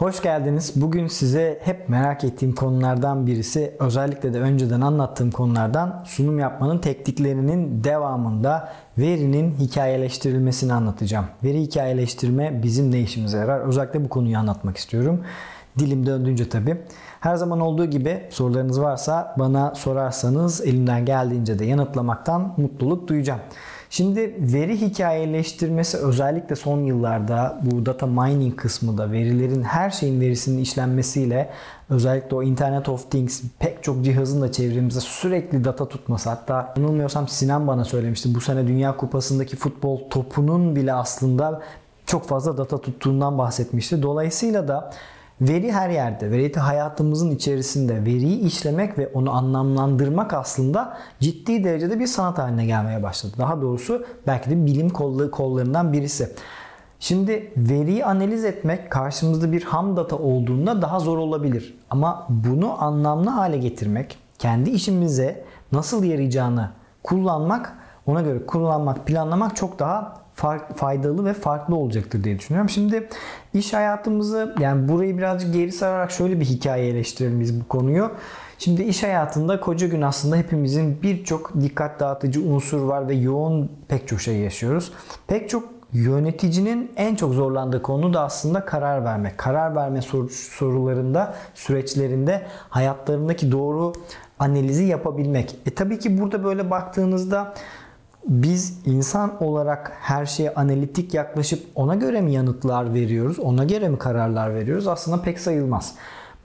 Hoş geldiniz. Bugün size hep merak ettiğim konulardan birisi, özellikle de önceden anlattığım konulardan sunum yapmanın tekniklerinin devamında verinin hikayeleştirilmesini anlatacağım. Veri hikayeleştirme bizim ne işimize yarar? Özellikle bu konuyu anlatmak istiyorum. Dilim döndüğünce tabii. Her zaman olduğu gibi sorularınız varsa bana sorarsanız elimden geldiğince de yanıtlamaktan mutluluk duyacağım. Şimdi veri hikayeleştirmesi özellikle son yıllarda bu data mining kısmı da verilerin her şeyin verisinin işlenmesiyle özellikle o Internet of Things pek çok cihazın da çevremizde sürekli data tutması hatta yanılmıyorsam Sinan bana söylemişti bu sene Dünya Kupası'ndaki futbol topunun bile aslında çok fazla data tuttuğundan bahsetmişti. Dolayısıyla da Veri her yerde. Veri hayatımızın içerisinde. Veriyi işlemek ve onu anlamlandırmak aslında ciddi derecede bir sanat haline gelmeye başladı. Daha doğrusu belki de bilim kollarından birisi. Şimdi veriyi analiz etmek karşımızda bir ham data olduğunda daha zor olabilir. Ama bunu anlamlı hale getirmek, kendi işimize nasıl yarayacağını kullanmak, ona göre kullanmak, planlamak çok daha faydalı ve farklı olacaktır diye düşünüyorum. Şimdi iş hayatımızı yani burayı birazcık geri sararak şöyle bir hikaye eleştirelim biz bu konuyu. Şimdi iş hayatında koca gün aslında hepimizin birçok dikkat dağıtıcı unsur var ve yoğun pek çok şey yaşıyoruz. Pek çok yöneticinin en çok zorlandığı konu da aslında karar vermek. Karar verme sorularında, süreçlerinde hayatlarındaki doğru analizi yapabilmek. E tabii ki burada böyle baktığınızda biz insan olarak her şeye analitik yaklaşıp ona göre mi yanıtlar veriyoruz, ona göre mi kararlar veriyoruz? Aslında pek sayılmaz.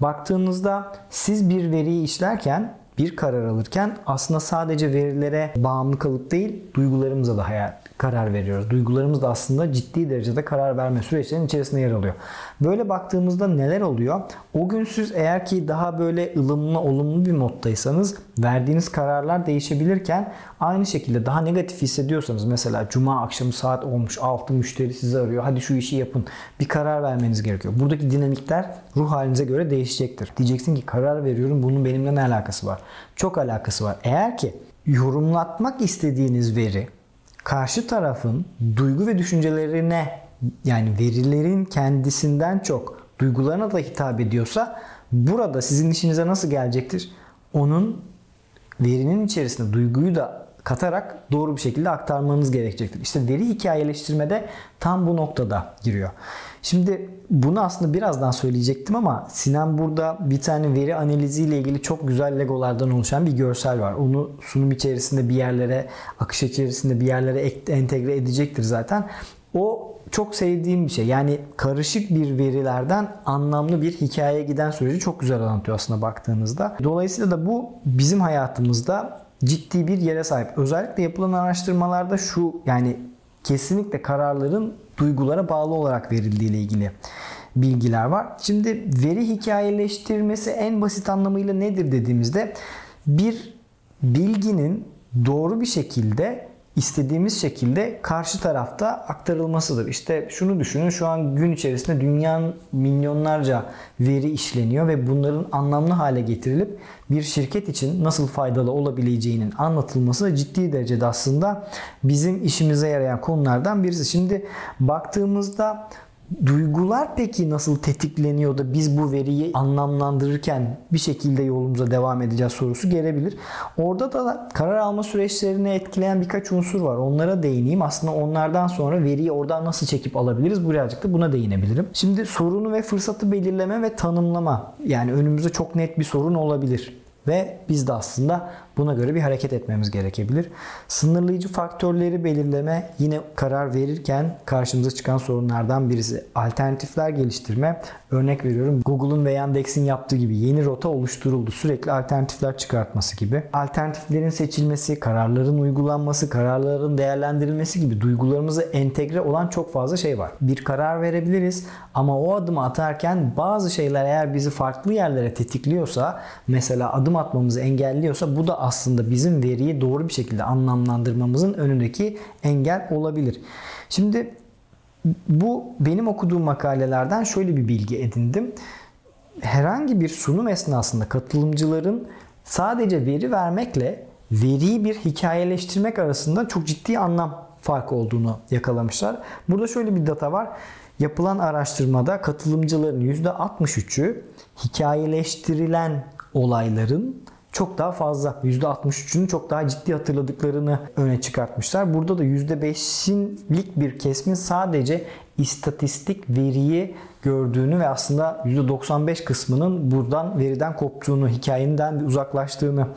Baktığınızda siz bir veriyi işlerken bir karar alırken aslında sadece verilere bağımlı kalıp değil duygularımıza da hayal, karar veriyoruz. Duygularımız da aslında ciddi derecede karar verme süreçlerinin içerisinde yer alıyor. Böyle baktığımızda neler oluyor? O gün siz eğer ki daha böyle ılımlı, olumlu bir moddaysanız verdiğiniz kararlar değişebilirken aynı şekilde daha negatif hissediyorsanız mesela cuma akşamı saat olmuş 6 müşteri sizi arıyor. Hadi şu işi yapın. Bir karar vermeniz gerekiyor. Buradaki dinamikler ruh halinize göre değişecektir. Diyeceksin ki karar veriyorum bunun benimle ne alakası var? Çok alakası var. Eğer ki yorumlatmak istediğiniz veri karşı tarafın duygu ve düşüncelerine yani verilerin kendisinden çok duygularına da hitap ediyorsa burada sizin işinize nasıl gelecektir? Onun verinin içerisinde duyguyu da katarak doğru bir şekilde aktarmanız gerekecektir. İşte veri hikayeleştirmede tam bu noktada giriyor. Şimdi bunu aslında birazdan söyleyecektim ama Sinan burada bir tane veri analiziyle ilgili çok güzel legolardan oluşan bir görsel var. Onu sunum içerisinde bir yerlere, akış içerisinde bir yerlere entegre edecektir zaten. O çok sevdiğim bir şey. Yani karışık bir verilerden anlamlı bir hikayeye giden süreci çok güzel anlatıyor aslında baktığınızda. Dolayısıyla da bu bizim hayatımızda ciddi bir yere sahip. Özellikle yapılan araştırmalarda şu yani kesinlikle kararların duygulara bağlı olarak verildiği ile ilgili bilgiler var. Şimdi veri hikayeleştirmesi en basit anlamıyla nedir dediğimizde bir bilginin doğru bir şekilde istediğimiz şekilde karşı tarafta aktarılmasıdır. İşte şunu düşünün şu an gün içerisinde dünyanın milyonlarca veri işleniyor ve bunların anlamlı hale getirilip bir şirket için nasıl faydalı olabileceğinin anlatılması ciddi derecede aslında bizim işimize yarayan konulardan birisi. Şimdi baktığımızda Duygular peki nasıl tetikleniyor da biz bu veriyi anlamlandırırken bir şekilde yolumuza devam edeceğiz sorusu gelebilir. Orada da karar alma süreçlerini etkileyen birkaç unsur var. Onlara değineyim. Aslında onlardan sonra veriyi oradan nasıl çekip alabiliriz? Birazcık da buna değinebilirim. Şimdi sorunu ve fırsatı belirleme ve tanımlama. Yani önümüzde çok net bir sorun olabilir. Ve biz de aslında Buna göre bir hareket etmemiz gerekebilir. Sınırlayıcı faktörleri belirleme yine karar verirken karşımıza çıkan sorunlardan birisi. Alternatifler geliştirme. Örnek veriyorum Google'un ve Yandex'in yaptığı gibi yeni rota oluşturuldu. Sürekli alternatifler çıkartması gibi. Alternatiflerin seçilmesi, kararların uygulanması, kararların değerlendirilmesi gibi duygularımıza entegre olan çok fazla şey var. Bir karar verebiliriz ama o adımı atarken bazı şeyler eğer bizi farklı yerlere tetikliyorsa mesela adım atmamızı engelliyorsa bu da aslında bizim veriyi doğru bir şekilde anlamlandırmamızın önündeki engel olabilir. Şimdi bu benim okuduğum makalelerden şöyle bir bilgi edindim. Herhangi bir sunum esnasında katılımcıların sadece veri vermekle veriyi bir hikayeleştirmek arasında çok ciddi anlam farkı olduğunu yakalamışlar. Burada şöyle bir data var. Yapılan araştırmada katılımcıların %63'ü hikayeleştirilen olayların çok daha fazla %63'ünün çok daha ciddi hatırladıklarını öne çıkartmışlar. Burada da %5'lik bir kesmin sadece istatistik veriyi gördüğünü ve aslında %95 kısmının buradan veriden koptuğunu, hikayenden uzaklaştığını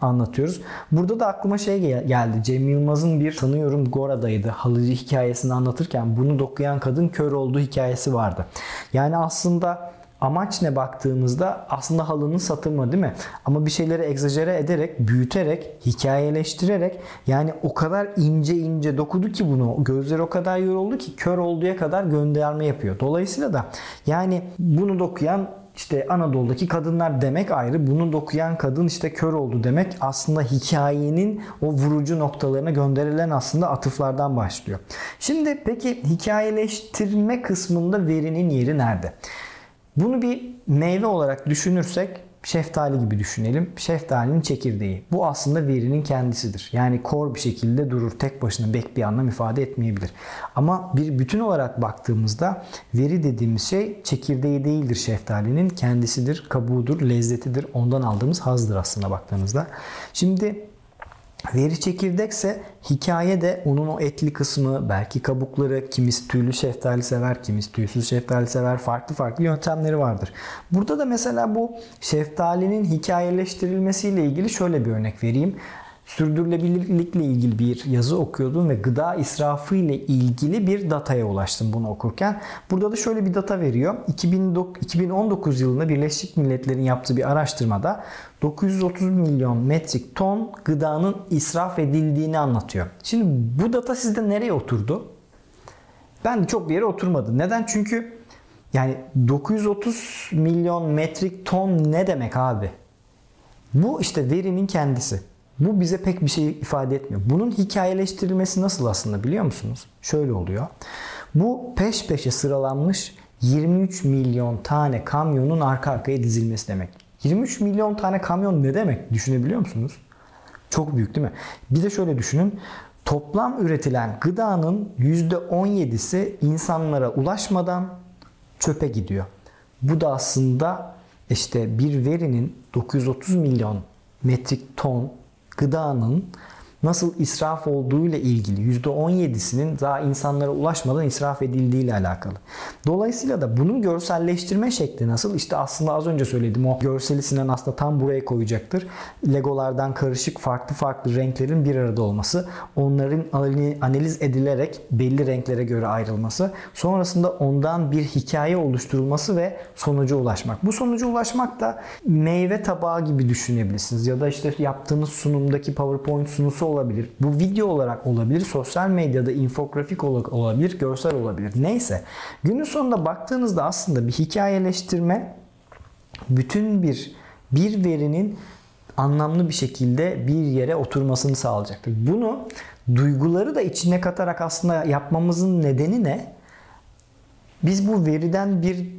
anlatıyoruz. Burada da aklıma şey geldi. Cem Yılmaz'ın bir sanıyorum Gora'daydı. Halıcı hikayesini anlatırken bunu dokuyan kadın kör olduğu hikayesi vardı. Yani aslında Amaç ne baktığımızda aslında halının satılma değil mi? Ama bir şeyleri egzajere ederek, büyüterek, hikayeleştirerek yani o kadar ince ince dokudu ki bunu. Gözleri o kadar yoruldu ki kör olduğuya kadar gönderme yapıyor. Dolayısıyla da yani bunu dokuyan işte Anadolu'daki kadınlar demek ayrı. Bunu dokuyan kadın işte kör oldu demek. Aslında hikayenin o vurucu noktalarına gönderilen aslında atıflardan başlıyor. Şimdi peki hikayeleştirme kısmında verinin yeri nerede? Bunu bir meyve olarak düşünürsek şeftali gibi düşünelim. Şeftalinin çekirdeği. Bu aslında verinin kendisidir. Yani kor bir şekilde durur. Tek başına bek bir anlam ifade etmeyebilir. Ama bir bütün olarak baktığımızda veri dediğimiz şey çekirdeği değildir şeftalinin. Kendisidir, kabuğudur, lezzetidir. Ondan aldığımız hazdır aslında baktığınızda. Şimdi Veri çekirdekse hikaye de onun o etli kısmı, belki kabukları, kimisi tüylü şeftali sever, kimisi tüysüz şeftali sever. Farklı farklı yöntemleri vardır. Burada da mesela bu şeftalinin hikayeleştirilmesiyle ilgili şöyle bir örnek vereyim sürdürülebilirlikle ilgili bir yazı okuyordum ve gıda israfı ile ilgili bir dataya ulaştım bunu okurken. Burada da şöyle bir data veriyor. 2019 yılında Birleşik Milletler'in yaptığı bir araştırmada 930 milyon metrik ton gıdanın israf edildiğini anlatıyor. Şimdi bu data sizde nereye oturdu? Ben çok bir yere oturmadı. Neden? Çünkü yani 930 milyon metrik ton ne demek abi? Bu işte verinin kendisi. Bu bize pek bir şey ifade etmiyor. Bunun hikayeleştirilmesi nasıl aslında biliyor musunuz? Şöyle oluyor. Bu peş peşe sıralanmış 23 milyon tane kamyonun arka arkaya dizilmesi demek. 23 milyon tane kamyon ne demek düşünebiliyor musunuz? Çok büyük değil mi? Bir de şöyle düşünün. Toplam üretilen gıdanın %17'si insanlara ulaşmadan çöpe gidiyor. Bu da aslında işte bir verinin 930 milyon metrik ton gıdanın nasıl israf olduğu ile ilgili %17'sinin daha insanlara ulaşmadan israf edildiği ile alakalı. Dolayısıyla da bunun görselleştirme şekli nasıl? İşte aslında az önce söyledim o görseli Sinan aslında tam buraya koyacaktır. Legolardan karışık farklı farklı renklerin bir arada olması, onların analiz edilerek belli renklere göre ayrılması, sonrasında ondan bir hikaye oluşturulması ve sonuca ulaşmak. Bu sonuca ulaşmak da meyve tabağı gibi düşünebilirsiniz ya da işte yaptığınız sunumdaki PowerPoint sunusu olabilir. Bu video olarak olabilir. Sosyal medyada infografik olabilir. Görsel olabilir. Neyse. Günün sonunda baktığınızda aslında bir hikayeleştirme bütün bir bir verinin anlamlı bir şekilde bir yere oturmasını sağlayacaktır. Bunu duyguları da içine katarak aslında yapmamızın nedeni ne? Biz bu veriden bir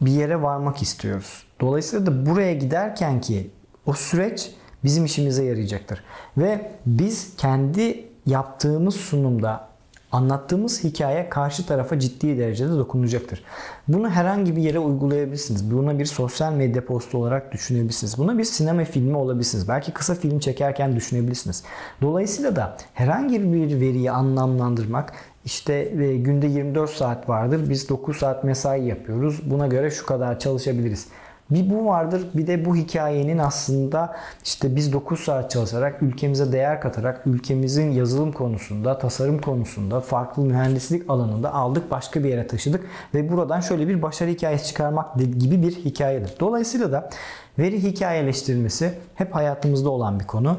bir yere varmak istiyoruz. Dolayısıyla da buraya giderken ki o süreç bizim işimize yarayacaktır. Ve biz kendi yaptığımız sunumda anlattığımız hikaye karşı tarafa ciddi derecede dokunacaktır. Bunu herhangi bir yere uygulayabilirsiniz. Buna bir sosyal medya postu olarak düşünebilirsiniz. Buna bir sinema filmi olabilirsiniz. Belki kısa film çekerken düşünebilirsiniz. Dolayısıyla da herhangi bir veriyi anlamlandırmak işte e, günde 24 saat vardır. Biz 9 saat mesai yapıyoruz. Buna göre şu kadar çalışabiliriz. Bir bu vardır. Bir de bu hikayenin aslında işte biz 9 saat çalışarak ülkemize değer katarak ülkemizin yazılım konusunda, tasarım konusunda, farklı mühendislik alanında aldık başka bir yere taşıdık ve buradan şöyle bir başarı hikayesi çıkarmak gibi bir hikayedir. Dolayısıyla da veri hikayeleştirilmesi hep hayatımızda olan bir konu.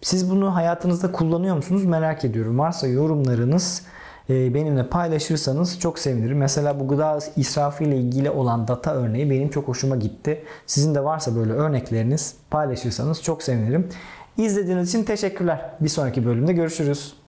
Siz bunu hayatınızda kullanıyor musunuz merak ediyorum. Varsa yorumlarınız benimle paylaşırsanız çok sevinirim. Mesela bu gıda israfı ile ilgili olan data örneği benim çok hoşuma gitti. Sizin de varsa böyle örnekleriniz paylaşırsanız çok sevinirim. İzlediğiniz için teşekkürler. Bir sonraki bölümde görüşürüz.